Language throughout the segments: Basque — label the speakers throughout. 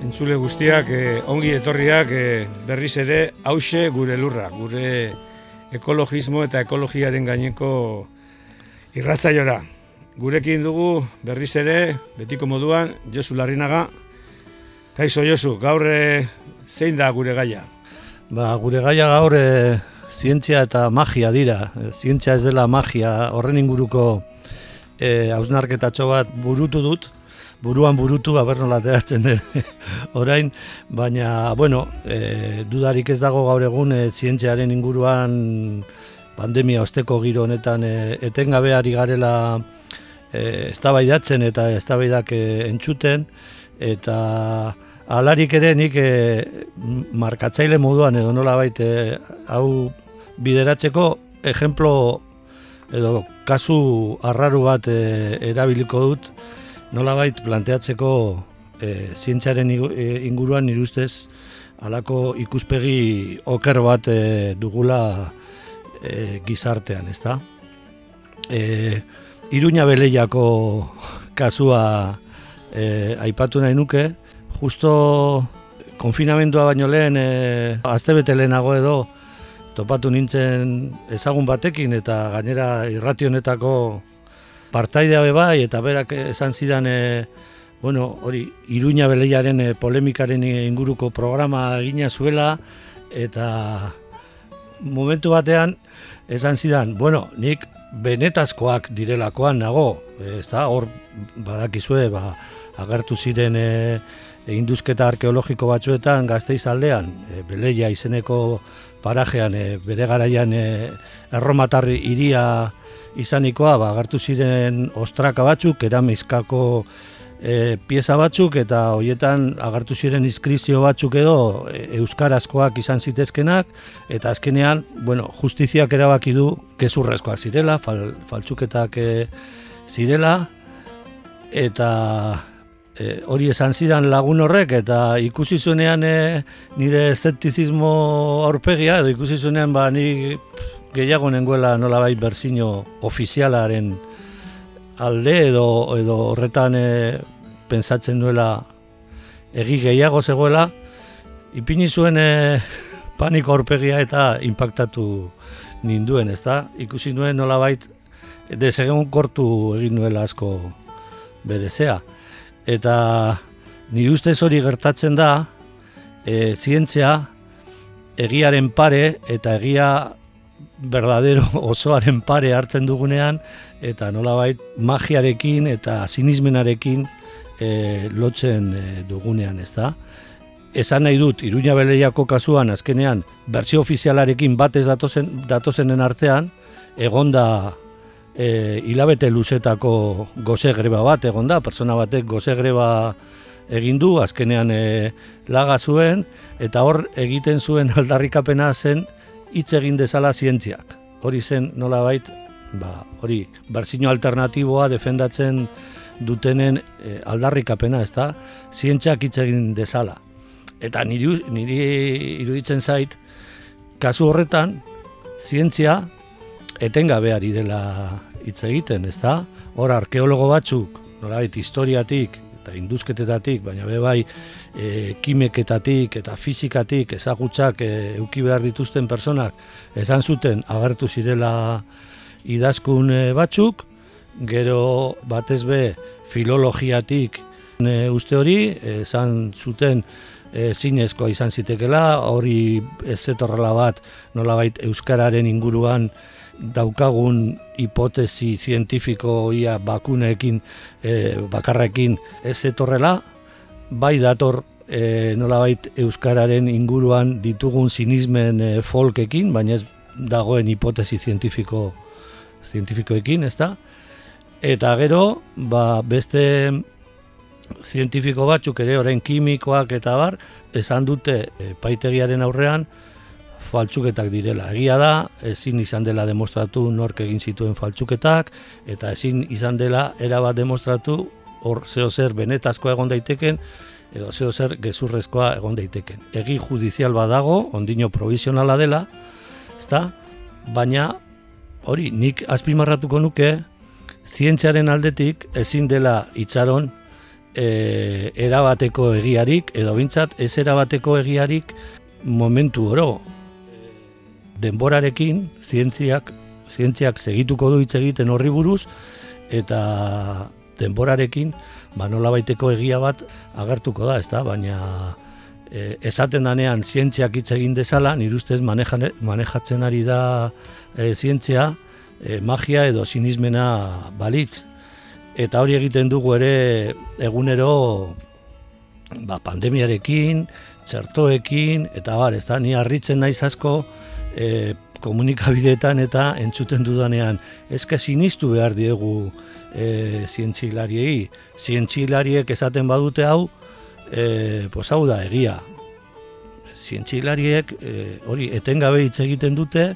Speaker 1: entzule guztiak, eh, ongi etorriak eh, berriz ere hause gure lurra, gure ekologismo eta ekologiaren gaineko irratzaiora. Gurekin dugu berriz ere, betiko moduan, Josu Larrinaga. Kaixo Josu, gaur eh, zein da gure gaia?
Speaker 2: Ba, gure gaia gaur e, zientzia eta magia dira. Zientzia ez dela magia, horren inguruko e, hausnarketatxo bat burutu dut, buruan burutu aber nola ateratzen den orain, baina bueno, e, dudarik ez dago gaur egun e, zientziaren inguruan pandemia osteko giro honetan e, etengabe ari garela e, eztabaidatzen eta eztabaidak e, entzuten. Eta alarik ere nik e, markatzaile moduan edo nola baita e, hau bideratzeko ejemplo edo kasu arraru bat e, erabiliko dut nolabait planteatzeko e, zientziaren eh, inguruan nire ustez halako ikuspegi oker bat e, dugula e, gizartean, ezta? E, Iruña beleiako kasua e, aipatu nahi nuke, justo konfinamendua baino lehen, e, azte bete lehenago edo, topatu nintzen ezagun batekin eta gainera irrationetako partaidea be bai eta berak esan zidan e, bueno, hori Iruña beleiaren e, polemikaren inguruko programa egina zuela eta momentu batean esan zidan, bueno, nik benetazkoak direlakoan nago, ez da, hor badakizue, ba, agertu ziren e, induzketa arkeologiko batzuetan gazteiz aldean, e, beleia izeneko parajean, e, bere garaian e, erromatarri iria izanikoa ba, agartu ziren ostraka batzuk, eramizkako e, pieza batzuk eta hoietan agartu ziren inskripzio batzuk edo e, euskarazkoak izan zitezkenak eta azkenean, bueno, justiziak erabaki du gezurrezkoak zirela, fal, faltsuketak e, zirela eta e, hori esan zidan lagun horrek eta ikusi zuenean e, nire eszeptizismo aurpegia edo ikusi zuenean ba ni gehiago nengoela nolabait berzino ofizialaren alde edo edo horretan e, pensatzen duela egi gehiago zegoela ipini zuen e, paniko aurpegia eta inpaktatu ninduen, ezta? Ikusi nuen nolabait desegun kortu egin nuela asko berezea. Eta nire ustez hori gertatzen da, e, zientzia egiaren pare eta egia verdadero osoaren pare hartzen dugunean eta nolabait magiarekin eta sinismenarekin e, lotzen e, dugunean, ez da? Esan nahi dut, Iruña Beleiako kasuan azkenean berzio ofizialarekin batez datozen, datozenen artean egonda e, hilabete luzetako goze greba bat egonda, persona batek goze greba egin du, azkenean e, laga zuen, eta hor egiten zuen aldarrikapena zen hitz egin dezala zientziak. Hori zen nolabait, ba, hori berzino alternatiboa defendatzen dutenen e, aldarrikapena, ez da, zientziak hitz egin dezala. Eta niri, niri iruditzen zait, kasu horretan, zientzia etengabeari dela hitz egiten, ez da? Hor arkeologo batzuk, nolabait, historiatik eta induzketetatik, baina be bai e, kimeketatik eta fizikatik ezagutzak e, euki behar dituzten personak esan zuten agertu zirela idazkun e, batzuk, gero batez be filologiatik e, uste hori, esan zuten e, zinezkoa izan zitekela, hori ez zetorrela bat nolabait Euskararen inguruan daukagun hipotesi zientifiko ia bakuneekin, e, bakarrekin ez zetorrela, bai dator e, nolabait Euskararen inguruan ditugun sinismen e, folkekin, baina ez dagoen hipotesi zientifiko zientifikoekin, ez da? Eta gero, ba, beste zientifiko batzuk ere orain kimikoak eta bar, esan dute paitegiaren aurrean faltsuketak direla. Egia da, ezin izan dela demostratu nork egin zituen faltsuketak, eta ezin izan dela erabat demostratu hor zeo zer benetazkoa egon daiteken, edo zeo zer gezurrezkoa egon daiteken. Egi judizial badago, ondino provisionala dela, ezta? Baina, hori, nik azpimarratuko nuke, zientziaren aldetik ezin dela itxaron e, erabateko egiarik, edo bintzat ez erabateko egiarik momentu oro. Denborarekin, zientziak, zientziak segituko du hitz egiten horri buruz, eta denborarekin, ba nola baiteko egia bat agertuko da, ezta? Baina e, esaten danean zientziak hitz egin dezala, nire ustez manejatzen ari da e, zientzia, e, magia edo sinismena balitz. Eta hori egiten dugu ere egunero ba, pandemiarekin, txertoekin, eta bar, ez da, ni harritzen naiz asko e, komunikabideetan eta entzuten dudanean, ezke sinistu behar diegu e, zientzilariei. Zientzilariek esaten badute hau, e, pos hau da, egia. Zientzilariek e, hori etengabe hitz egiten dute,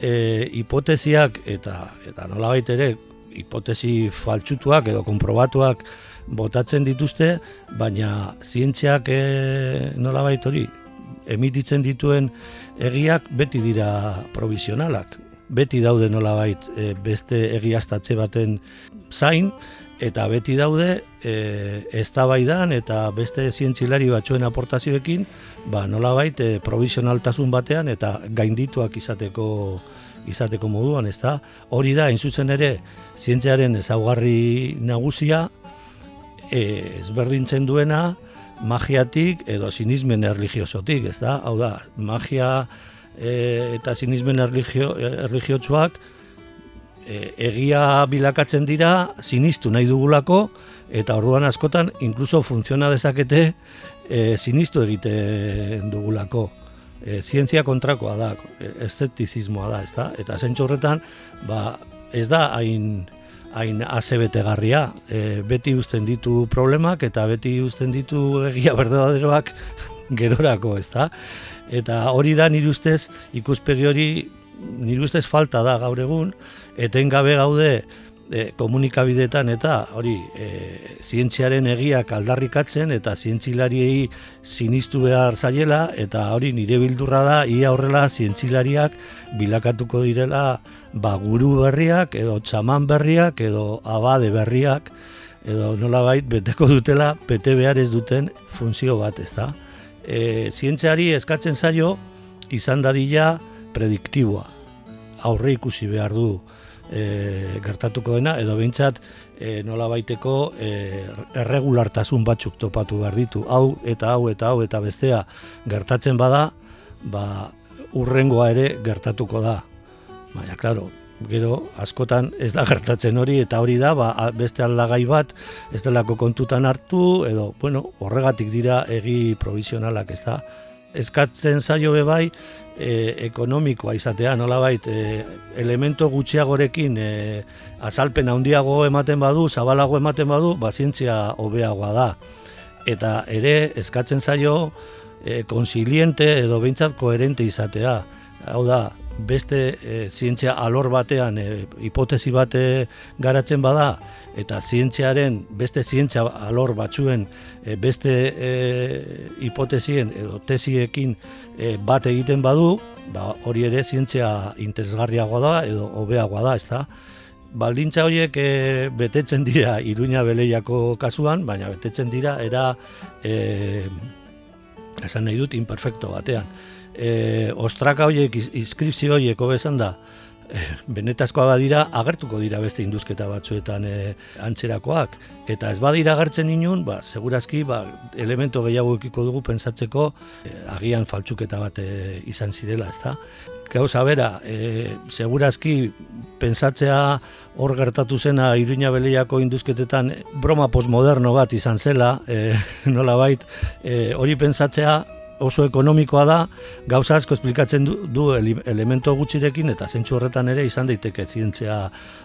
Speaker 2: e, hipotesiak eta eta nolabait ere hipotesi faltsutuak edo konprobatuak botatzen dituzte, baina zientziak e, nolabait hori emititzen dituen egiak beti dira provisionalak. Beti daude nolabait e, beste egiaztatze baten zain, eta beti daude e, eztabaidan eta beste zientzilari batzuen aportazioekin, ba nolabait e, provisionaltasun batean eta gaindituak izateko izateko moduan, ezta? Hori da, zuzen ere, zientziaren ezaugarri nagusia, e, ezberdintzen duena, magiatik edo sinismen erligiosotik, ezta? Hau da, magia e, eta sinismen erligio, erligiotsuak e, egia bilakatzen dira sinistu nahi dugulako eta orduan askotan inkluso funtziona dezakete e, sinistu egiten dugulako. E, zientzia kontrakoa da, estetizismoa da, ezta? Eta zentsu horretan, ba, ez da hain hain azebetegarria. E, beti uzten ditu problemak eta beti uzten ditu egia berdaderoak gerorako, ezta? Eta hori da nire ustez ikuspegi hori nire ustez falta da gaur egun, etengabe gaude e, komunikabidetan eta hori e, zientziaren egiak aldarrikatzen eta zientzilariei sinistu behar zaiela eta hori nire bildurra da ia horrela zientzilariak bilakatuko direla ba, guru berriak edo txaman berriak edo abade berriak edo nolabait beteko dutela bete behar ez duten funtzio bat ez da. E, zientziari eskatzen zaio izan dadila prediktiboa. Aurre ikusi behar du e, gertatuko dena, edo behintzat e, nola baiteko e, erregulartasun batzuk topatu behar ditu. Hau eta hau eta hau eta bestea gertatzen bada, ba, urrengoa ere gertatuko da. Baina, klaro, gero askotan ez da gertatzen hori eta hori da ba, beste aldagai bat ez delako kontutan hartu edo bueno, horregatik dira egi provisionalak ez da eskatzen zaio be bai e, ekonomikoa izatea, nolabait e, elemento gutxiagorekin e, azalpen handiago ematen badu, zabalago ematen badu, bazientzia hobeagoa da. Eta ere eskatzen zaio e, konsiliente edo behintzat koherente izatea. Hau da, beste e, zientzia alor batean e, hipotesi bate garatzen bada eta zientziaren beste zientzia alor batzuen e, beste e, hipotesien edo tesiekin e, bat egiten badu, ba, hori ere zientzia interesgarriagoa da edo hobeagoa da, ezta? Baldintza horiek e, betetzen dira Iruña Beleiako kasuan, baina betetzen dira era e, esan nahi dut imperfecto batean e, ostraka horiek, inskripzio horiek hobezan da, benetazkoa badira agertuko dira beste induzketa batzuetan e, antzerakoak eta ez badira agertzen inun, ba segurazki ba elemento gehiago ekiko dugu pentsatzeko e, agian faltsuketa bat e, izan zirela, ezta? Gauza bera, e, segurazki pentsatzea hor gertatu zena Iruña Beleiako induzketetan broma postmoderno bat izan zela, e, nolabait, e, hori pentsatzea oso ekonomikoa da, gauza asko esplikatzen du, du elemento gutxirekin eta zentsu horretan ere izan daiteke zientzia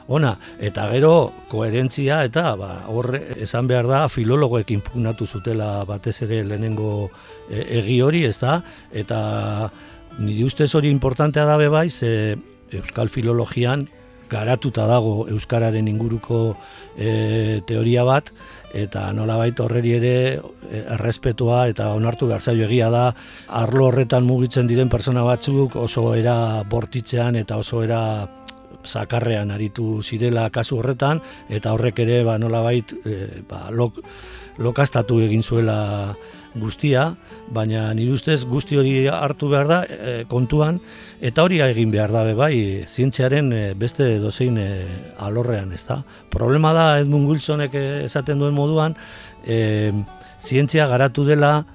Speaker 2: ona. Eta gero koherentzia eta ba, horre esan behar da filologoekin pugnatu zutela batez ere lehenengo e, egi hori, ez da? Eta nire ustez hori importantea da bai, ze Euskal Filologian garatuta dago Euskararen inguruko e, teoria bat, eta nolabait horreri ere e, errespetua eta onartu behar zaio. Egia da arlo horretan mugitzen diren persona batzuk oso era bortitzean eta oso era zakarrean aritu zirela kasu horretan eta horrek ere ba, nolabait e, ba, lok, lokastatu egin zuela guztia, baina nire ustez guzti hori hartu behar da e, kontuan, eta hori egin behar da bai zientziaren e, beste dozein e, alorrean, ez da. Problema da Edmund Wilsonek esaten duen moduan, e, zientzia garatu dela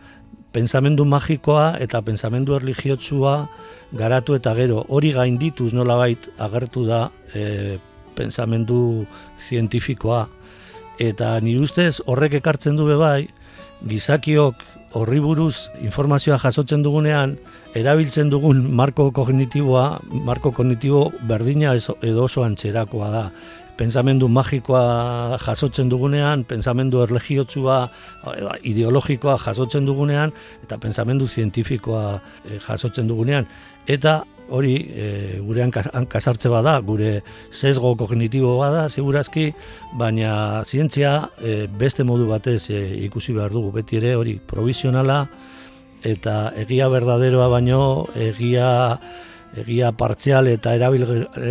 Speaker 2: pensamendu magikoa eta pensamendu erligiotsua garatu eta gero hori gaindituz nolabait agertu da e, pensamendu zientifikoa eta nire ustez horrek ekartzen du bai gizakiok horri buruz informazioa jasotzen dugunean, erabiltzen dugun marko kognitiboa, marko kognitibo berdina edo oso antxerakoa da. Pensamendu magikoa jasotzen dugunean, pensamendu erlegiotsua, ideologikoa jasotzen dugunean, eta pensamendu zientifikoa eh, jasotzen dugunean. Eta hori e, gure hankasartze bada, gure sesgo kognitibo bada, segurazki, baina zientzia e, beste modu batez e, ikusi behar dugu, beti ere hori provisionala, eta egia berdaderoa baino, egia egia partzial eta erabil,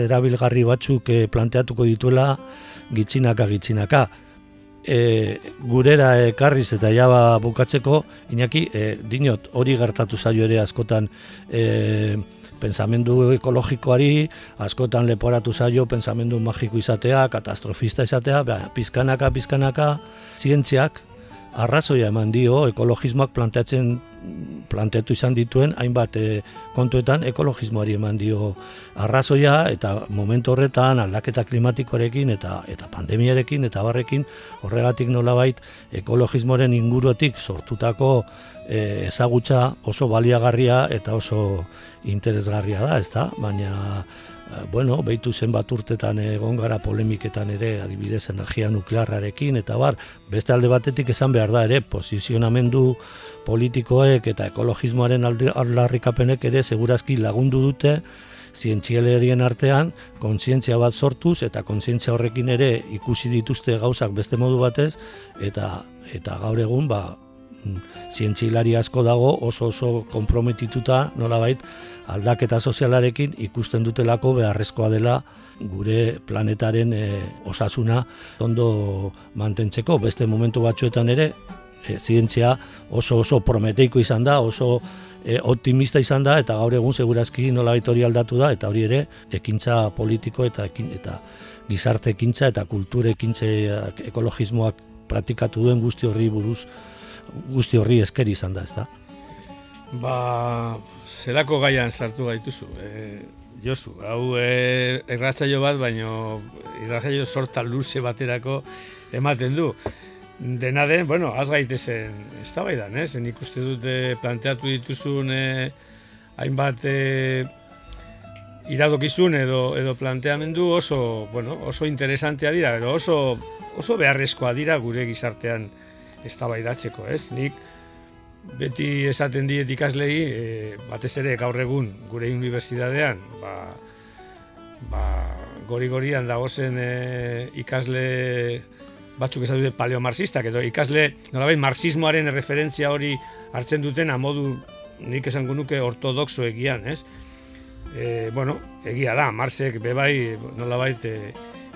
Speaker 2: erabilgarri batzuk e, planteatuko dituela gitzinaka gitzinaka. E, gurera ekarriz eta jaba bukatzeko, inaki, e, dinot, hori gertatu zaio ere askotan e, pensamendu ekologikoari askotan leporatu zaio pensamendu magiko izatea, katastrofista izatea, beha, pizkanaka, pizkanaka, zientziak arrazoia eman dio ekologismoak planteatzen planteatu izan dituen hainbat e, kontuetan ekologismoari eman dio arrazoia eta momentu horretan aldaketa klimatikoarekin eta eta pandemiarekin eta barrekin horregatik nolabait ekologismoaren inguruetik sortutako e, ezagutza oso baliagarria eta oso interesgarria da, ezta? Baina bueno, behitu zenbat urtetan egon gara polemiketan ere adibidez energia nuklearrarekin eta bar, beste alde batetik esan behar da ere posizionamendu politikoek eta ekologismoaren aldarrikapenek ere segurazki lagundu dute zientzialerien artean kontzientzia bat sortuz eta kontzientzia horrekin ere ikusi dituzte gauzak beste modu batez eta eta gaur egun ba zientzilari asko dago oso oso konprometituta nolabait aldaketa sozialarekin ikusten dutelako beharrezkoa dela gure planetaren e, osasuna ondo mantentzeko beste momentu batzuetan ere e, zientzia oso oso prometeiko izan da oso e, optimista izan da eta gaur egun segurazki nolabait hori aldatu da eta hori ere ekintza politiko eta ekin, eta gizarte ekintza eta kulture ekintze ekologismoak praktikatu duen guzti horri buruz guzti horri esker izan da, ezta?
Speaker 1: Ba, zelako gaian sartu gaituzu. E, Josu, hau e, erratzaio bat, baino erratzaio sorta luze baterako ematen du. Dena den, bueno, az gaitezen, ez da baidan, ez? Nik uste dute planteatu dituzun e, hainbat e, iradokizun edo, edo planteamendu oso, bueno, oso interesantea dira, edo oso, oso beharrezkoa dira gure gizartean eztabaidatzeko, ez? Nik beti esaten diet ikaslei, e, batez ere gaur egun gure unibertsitatean, ba, ba, gori-gorian dagozen e, ikasle batzuk esan dute paleomarxistak, edo ikasle, nolabait, marxismoaren referentzia hori hartzen duten modu nik esango nuke ortodoxo egian, ez? E, bueno, egia da, Marxek bebai, nolabait, e,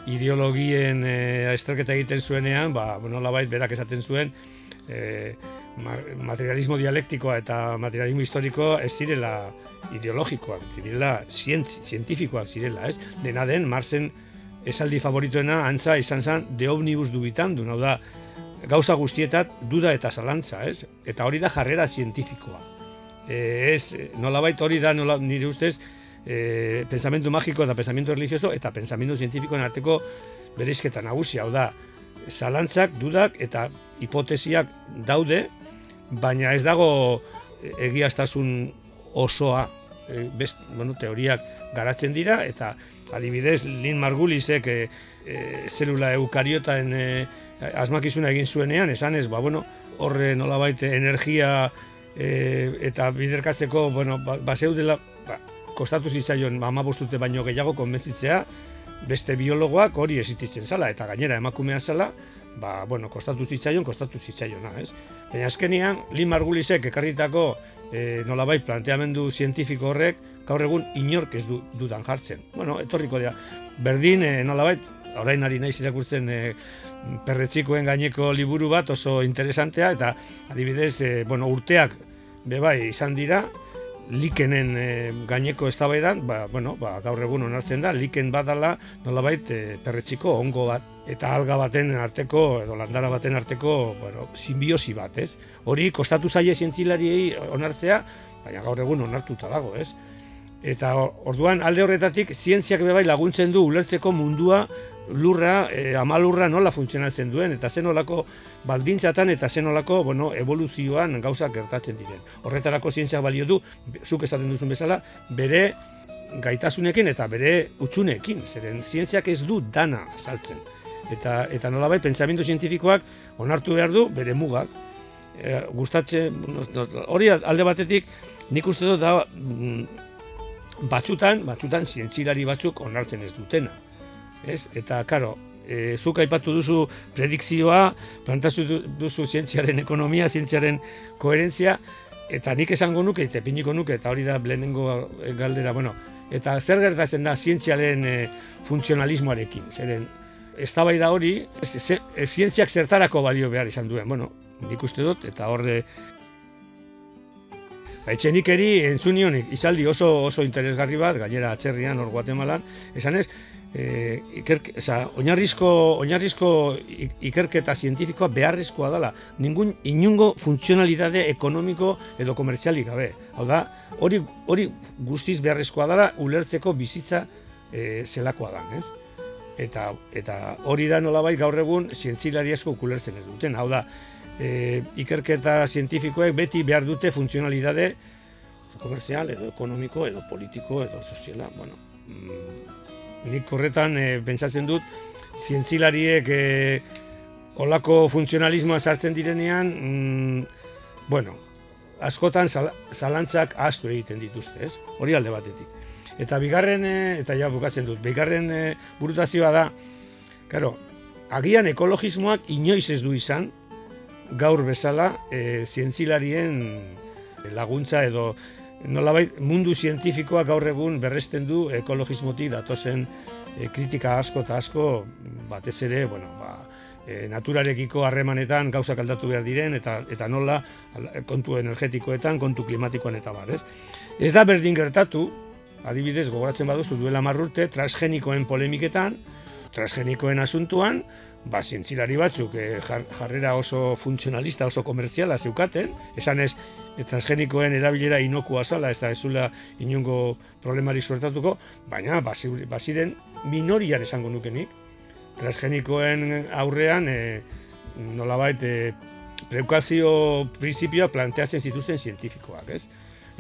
Speaker 1: ideologien e, egiten zuenean, ba, nola bait, berak esaten zuen, e, materialismo dialektikoa eta materialismo historikoa ez zirela ideologikoak, zirela zientifikoak zirela, ez? Dena den, Marsen esaldi favoritoena antza izan zen de omnibus dubitan du, hau da, gauza guztietat duda eta zalantza, ez? Eta hori da jarrera zientifikoa. E, ez, nolabait hori da, nola, nire ustez, e, pensamentu magiko eta pensamentu religioso eta pensamentu zientifikoen arteko berizketa nagusia, hau da, zalantzak, dudak eta hipotesiak daude, baina ez dago egiaztasun osoa, e, best, bueno, teoriak garatzen dira, eta adibidez, Lin Margulisek e, e, zelula eukariotaen e, asmakizuna egin zuenean, esan ez, ba, bueno, horre nolabait energia e, eta biderkatzeko, bueno, ba, ba kostatu zitzaion mama bostute baino gehiago konbentzitzea, beste biologoak hori existitzen zala, eta gainera emakumea zala, ba, bueno, kostatu zitzaion, kostatu zitzaiona, ez? Baina azkenean, Lin Margulisek ekarritako e, nolabait planteamendu zientifiko horrek, gaur egun inork ez du, dudan jartzen. Bueno, etorriko dira, berdin, e, nolabait, orain ari naiz irakurtzen e, perretxikoen gaineko liburu bat oso interesantea eta adibidez e, bueno, urteak bebai izan dira likenen e, gaineko eztabaidan ba, bueno, ba, gaur egun onartzen da liken badala nolabait e, perretxiko ongo bat eta alga baten arteko edo landara baten arteko bueno, simbiosi bat, ez? Hori kostatu zaie zientzilariei onartzea, baina gaur egun onartuta dago, ez? Eta orduan alde horretatik zientziak bebai laguntzen du ulertzeko mundua lurra, e, amalurra nola funtzionatzen duen, eta zenolako baldintzatan eta zenolako bueno, evoluzioan gauzak gertatzen diren. Horretarako zientzia balio du, zuk esaten duzun bezala, bere gaitasunekin eta bere utxunekin, zeren zientziak ez du dana saltzen. Eta, eta nolabait, pentsamendu zientifikoak onartu behar du bere mugak. E, gustatzen, hori alde batetik, nik uste dut da, mm, batzutan, batzutan zientzilari batzuk onartzen ez dutena ez? Eta, karo, e, zuk aipatu duzu predikzioa, plantazu duzu zientziaren ekonomia, zientziaren koherentzia, eta nik esango nuke, eta piniko nuke, eta hori da lehenengo galdera, bueno, eta zer gertatzen da zientziaren e, funtzionalismoarekin, zeren, ez hori, e, zientziak zertarako balio behar izan duen, bueno, nik uste dut, eta horre, Etxenik eri entzunion izaldi oso oso interesgarri bat, gainera atzerrian hor Guatemalan, esan ez, e, ikerke, oza, oinarrizko, oinarrizko ikerketa zientifikoa beharrezkoa dela. Ningun inungo funtzionalitate ekonomiko edo komertzialik gabe. Hau da, hori, hori guztiz beharrezkoa dela ulertzeko bizitza e, zelakoa da, ez? Eta, eta hori da nolabait gaur egun zientzilari asko ulertzen ez duten. Hau da, e, ikerketa zientifikoek beti behar dute funtzionalitate komerzial edo ekonomiko edo politiko edo soziala, bueno, mm, nik horretan e, pentsatzen dut zientzilariek e, olako funtzionalismoa sartzen direnean mm, bueno, askotan zalantzak astu egiten dituzte, ez? Hori alde batetik. Eta bigarren, e, eta ja bukatzen dut, bigarren e, burutazioa da, karo, agian ekologismoak inoiz ez du izan, gaur bezala, e, zientzilarien laguntza edo nolabait mundu zientifikoa gaur egun berresten du ekologismotik datozen e, kritika asko eta asko batez ere, bueno, ba, e, naturarekiko harremanetan gauzak aldatu behar diren eta eta nola kontu energetikoetan, kontu klimatikoan eta bar, ez? Ez da berdin gertatu, adibidez gogoratzen baduzu duela marrurte transgenikoen polemiketan, transgenikoen asuntuan, ba, zientzilari batzuk e, jarrera oso funtzionalista, oso komerziala zeukaten, esan ez, e, transgenikoen erabilera inokua zala, ez da ez zula inungo problemari suertatuko, baina baziren minorian esango nukenik. Transgenikoen aurrean, e, nolabait, e, preukazio prinsipioa planteatzen zituzten zientifikoak, ez?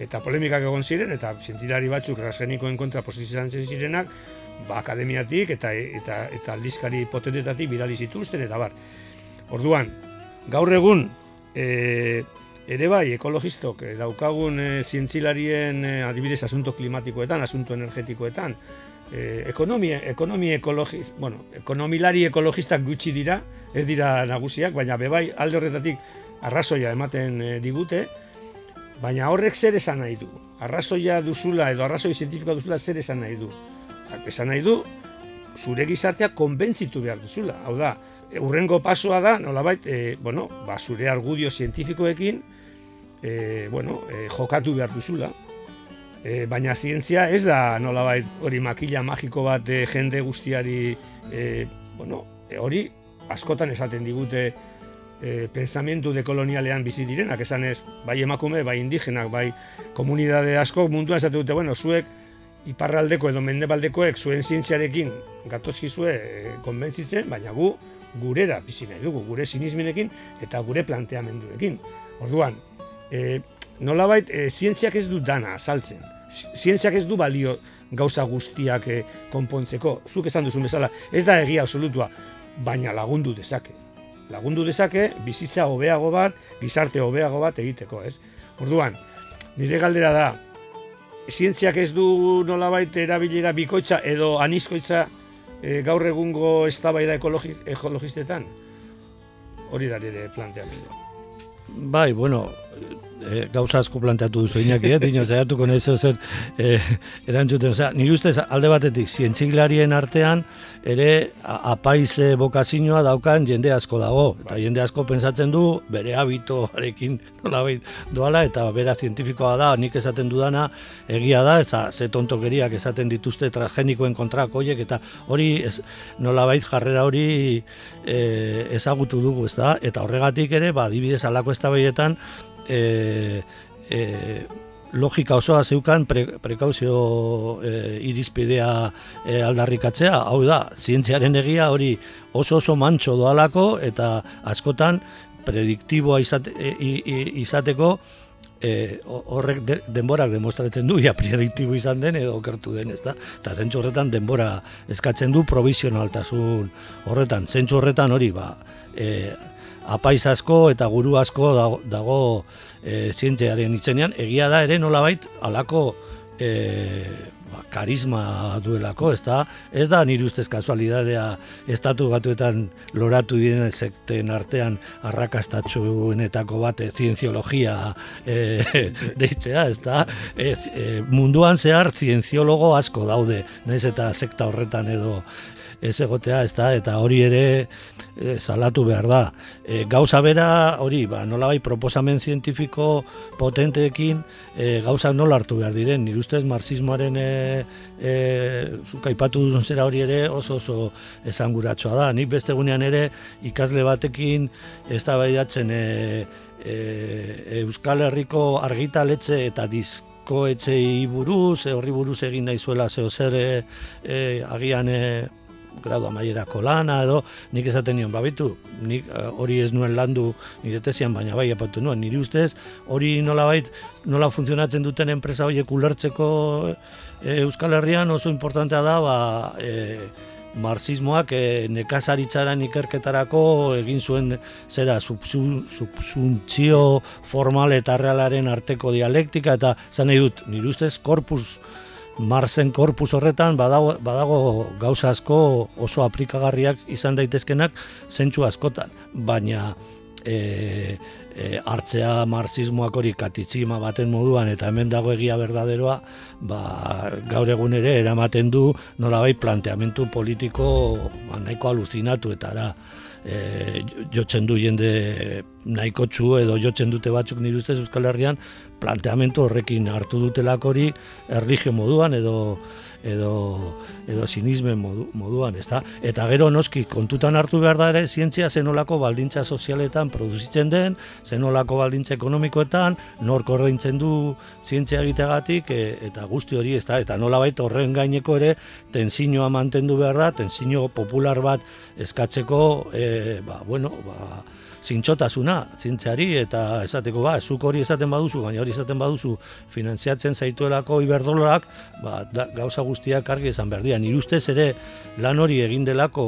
Speaker 1: Eta polemikak egon ziren, eta zientilari batzuk transgenikoen kontra posizioan zirenak, ba, akademiatik eta eta eta aldizkari potentetatik bidali zituzten eta bar. Orduan, gaur egun e, ere bai ekologistok e, daukagun e, zientzilarien e, adibidez asunto klimatikoetan, asunto energetikoetan, e, ekonomia, ekonomia ekologis, bueno, ekonomilari ekologistak gutxi dira, ez dira nagusiak, baina bebai alde horretatik arrazoia ematen e, digute, baina horrek zer esan nahi du? Arrazoia duzula edo arrazoi zientifikoa duzula zer esan nahi du? Esan nahi du, zure gizartea konbentzitu behar duzula. Hau da, urrengo pasoa da, nolabait, e, bueno, ba, zure argudio zientifikoekin, e, bueno, e, jokatu behar duzula. E, baina zientzia ez da nolabait hori makila magiko bat e, jende guztiari, e, bueno, e, hori askotan esaten digute e, pensamentu dekolonialean bizi direnak, esan ez, bai emakume, bai indigenak, bai komunidade asko munduan esate dute, bueno, zuek iparraldeko edo mendebaldekoek zuen zientziarekin gatozkizue e, konbentzitzen, baina gu gurera bizi nahi dugu, gure sinismenekin eta gure planteamenduekin. Orduan, e, nolabait, e, zientziak ez du dana azaltzen. Zientziak ez du balio gauza guztiak e, konpontzeko. Zuk esan duzu bezala, ez da egia absolutua, baina lagundu dezake. Lagundu dezake, bizitza hobeago bat, gizarte hobeago bat egiteko, ez? Orduan, nire galdera da, zientziak ez du nolabait erabilera bikoitza edo anizkoitza e, gaur egungo eztabaida ekologistetan? Hori da nire planteamendua.
Speaker 2: Bai, bueno, e, gauza asko planteatu duzu inaki, eh? dino, zaiatuko nezo zer e, erantzuten. Osea, nire ustez alde batetik, zientziklarien artean, ere apaiz bokazioa daukan jende asko dago. Eta jende asko pensatzen du, bere habitoarekin nola doala, eta bera zientifikoa da, nik esaten dudana, egia da, eza, ze tontokeriak esaten dituzte transgenikoen kontrakoiek, eta hori, ez, nola jarrera hori e, ezagutu dugu, ez da? Eta horregatik ere, ba, dibidez alako ez e, e, logika osoa zeukan pre, prekauzio e, irizpidea e, aldarrikatzea, hau da, zientziaren egia hori oso oso mantxo doalako eta askotan prediktiboa izate, e, izateko e, horrek denborak demostratzen du, ja prediktibo izan den edo okertu den, ezta? Eta zentsu horretan denbora eskatzen du provisionaltasun horretan, zentsu horretan hori, ba, e, apaiz asko eta guru asko dago, dago e, zientziaren itzenean, egia da ere nolabait alako e, ba, karisma duelako, ez da, ez da nire ustez kasualidadea estatu batuetan loratu diren sekten artean arrakastatxuenetako bat e, zientziologia e, deitzea, ez da, ez, e, munduan zehar zientziologo asko daude, naiz eta sekta horretan edo ez egotea, ez da, eta hori ere e, salatu behar da. E, gauza bera, hori, ba, nola bai, proposamen zientifiko potenteekin e, gauza nola hartu behar diren. Nire ustez, marxismoaren e, e, zukaipatu duzun zera hori ere oso oso esanguratsoa da. Nik beste gunean ere ikasle batekin ez da e, e, Euskal Herriko argitaletxe eta dizko etxei buruz, horri buruz egin daizuela zeo zer e, agian e, gradu amaierako lana edo nik esaten nion babitu, nik uh, hori ez nuen landu nire tesian, baina bai apatu nuen, nire ustez hori nola bait, nola funtzionatzen duten enpresa horiek ulertzeko e, Euskal Herrian oso importantea da ba, e, marxismoak e, nekazaritzaren ikerketarako egin zuen zera subsuntzio formal eta realaren arteko dialektika eta zan nahi dut, nire ustez korpus Marsen korpus horretan badago, badago gauza asko oso aplikagarriak izan daitezkenak zentsu askotan, baina e, e, hartzea marxismoak hori katitzima baten moduan eta hemen dago egia berdaderoa, ba, gaur egun ere eramaten du nolabait planteamentu politiko ba, nahiko aluzinatu eta ara, e, jotzen du jende nahiko txu edo jotzen dute batzuk nire ustez Euskal Herrian planteamentu horrekin hartu dutelak hori erligio moduan edo edo edo sinismen modu, moduan, ezta? Eta gero noski kontutan hartu behar da ere zientzia zenolako baldintza sozialetan produzitzen den, zenolako baldintza ekonomikoetan, nor korreintzen du zientzia egitegatik e, eta guzti hori, ezta? Eta nolabait horren gaineko ere tensioa mantendu behar da, tensio popular bat eskatzeko, e, ba, bueno, ba, zintxotasuna zintzeari eta esateko ba, zuk hori esaten baduzu, baina hori esaten baduzu finantziatzen zaituelako iberdolorak, ba, gauza guztiak argi esan berdian. Irustez ere lan hori egin delako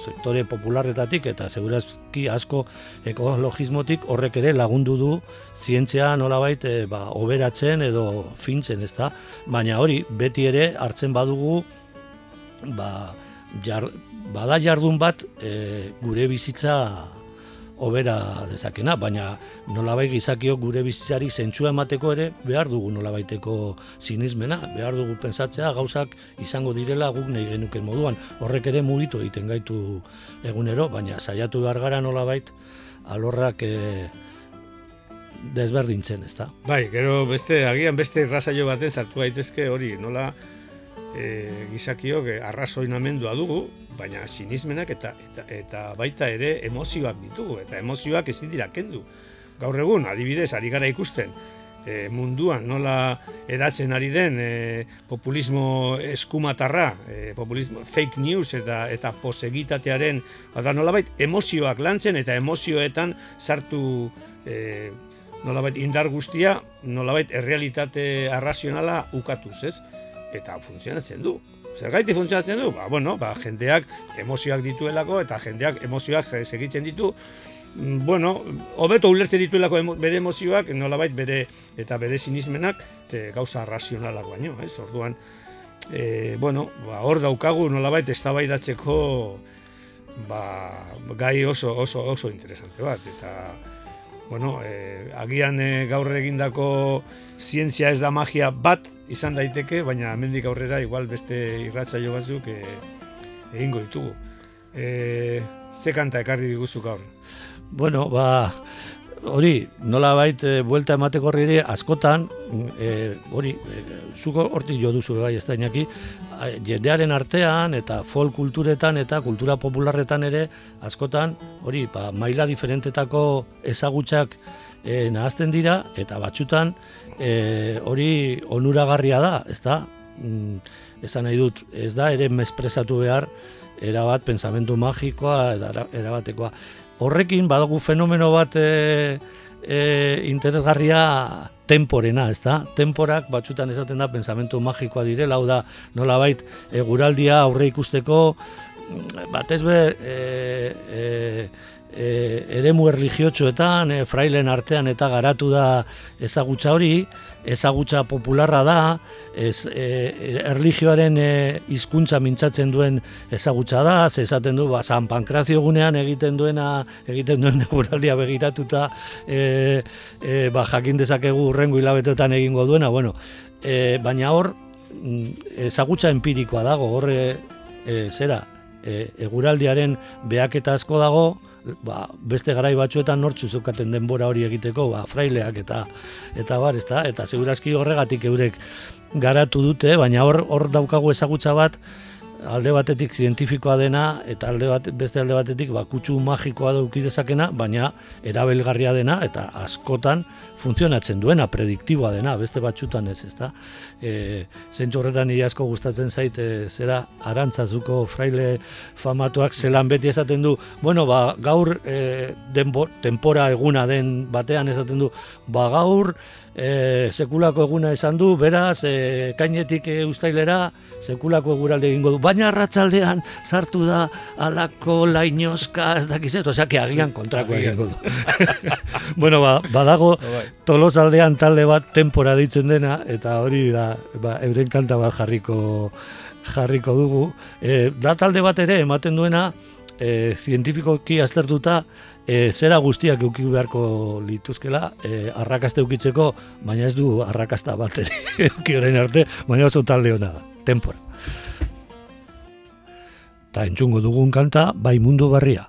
Speaker 2: sektore popularretatik eta segurazki asko ekologismotik horrek ere lagundu du zientzia nolabait e, ba, oberatzen edo fintzen, ezta? Baina hori beti ere hartzen badugu ba, jar, bada jardun bat e, gure bizitza obera dezakena, baina nolabait gizakiok gure bizitzari zentsua emateko ere behar dugu nolabaiteko sinismena, behar dugu pensatzea gauzak izango direla guk nahi genuken moduan, horrek ere mugitu egiten gaitu egunero, baina saiatu behar gara nolabait alorrak e, desberdintzen, ez da?
Speaker 1: Bai, gero beste, agian beste rasaio baten zartu daitezke hori, nola e, gizakiok e, arrazoinamendua dugu, baina sinismenak eta, eta, eta baita ere emozioak ditugu, eta emozioak ezin dira kendu. Gaur egun, adibidez, ari gara ikusten, e, munduan nola edatzen ari den e, populismo eskumatarra, e, populismo fake news eta eta posegitatearen, bada nolabait emozioak lantzen eta emozioetan sartu e, nolabait indar guztia, nolabait errealitate arrazionala ukatuz, ez? Eta funtzionatzen du. Zergaiti funtzionatzen du? Ba, bueno, ba, jendeak emozioak dituelako eta jendeak emozioak segitzen ditu. Mm, bueno, hobeto ulertzen dituelako bere emozioak, nolabait bere eta bere sinismenak te, gauza razionalak baino, ez? Orduan, e, bueno, ba, hor daukagu nolabait eztabaidatzeko ba, gai oso, oso, oso interesante bat. Eta, bueno, e, agian e, gaur egindako zientzia ez da magia bat, izan daiteke, baina hemendik aurrera igual beste irratsaio batzuk e, egingo ditugu. E, ze kanta ekarri diguzu gaur?
Speaker 2: Bueno, ba, hori, nola bait, e, buelta emateko horri askotan, e, hori, e, zuko hortik jo duzu bai, ez da inaki, jendearen artean eta folk kulturetan eta kultura popularretan ere, askotan, hori, ba, maila diferentetako ezagutxak e, nahazten dira, eta batxutan e, hori onuragarria da, ez da? Mm, esan nahi dut, ez da ere mespresatu behar erabat pensamentu magikoa, erabatekoa. Horrekin badagu fenomeno bat e, e, interesgarria temporena, ez da? Temporak batxutan esaten da pensamentu magikoa direla, hau da nola bait, guraldia aurre ikusteko, mm, batez be, e, e, e, eremu erligiotxoetan, e, frailen artean eta garatu da ezagutza hori, ezagutza popularra da, ez, e, erligioaren e, hizkuntza mintzatzen duen ezagutza da, ze esaten du, ba, San Pankrazio gunean egiten duena, egiten duen eguraldia begiratuta, e, e, ba, jakin dezakegu urrengo hilabetetan egingo duena, bueno, e, baina hor, mm, ezagutza empirikoa dago, hor, e, e, zera, e, eguraldiaren behaketa asko dago, ba, beste garai batzuetan nortzu zeukaten denbora hori egiteko, ba, fraileak eta eta bar, ezta? Eta segurazki horregatik eurek garatu dute, baina hor hor daukagu ezagutza bat alde batetik zientifikoa dena eta alde bat, beste alde batetik ba, kutsu magikoa dauki dezakena, baina erabelgarria dena eta askotan funtzionatzen duena, prediktiboa dena, beste batxutan ez, ezta? E, zentsu horretan nire asko gustatzen zait, e, zera arantzazuko fraile famatuak zelan beti esaten du, bueno, ba, gaur e, denbo, tempora eguna den batean esaten du, ba, gaur e, sekulako eguna esan du, beraz, e, kainetik e, ustailera, sekulako eguralde egingo du, baina arratsaldean sartu da alako lainoska, ez dakizet, osea, agian kontrako egingo du. bueno, ba, badago, bai. Tolosaldean talde bat tempora ditzen dena, eta hori da, ba, euren kanta bat jarriko jarriko dugu. E, da talde bat ere, ematen duena, e, zientifikoki aztertuta, e, zera guztiak euki beharko lituzkela e, arrakaste eukitzeko, baina ez du arrakasta bat euki orain arte, baina oso talde hona da, tempora. Ta entzungo dugun kanta, bai mundu barria.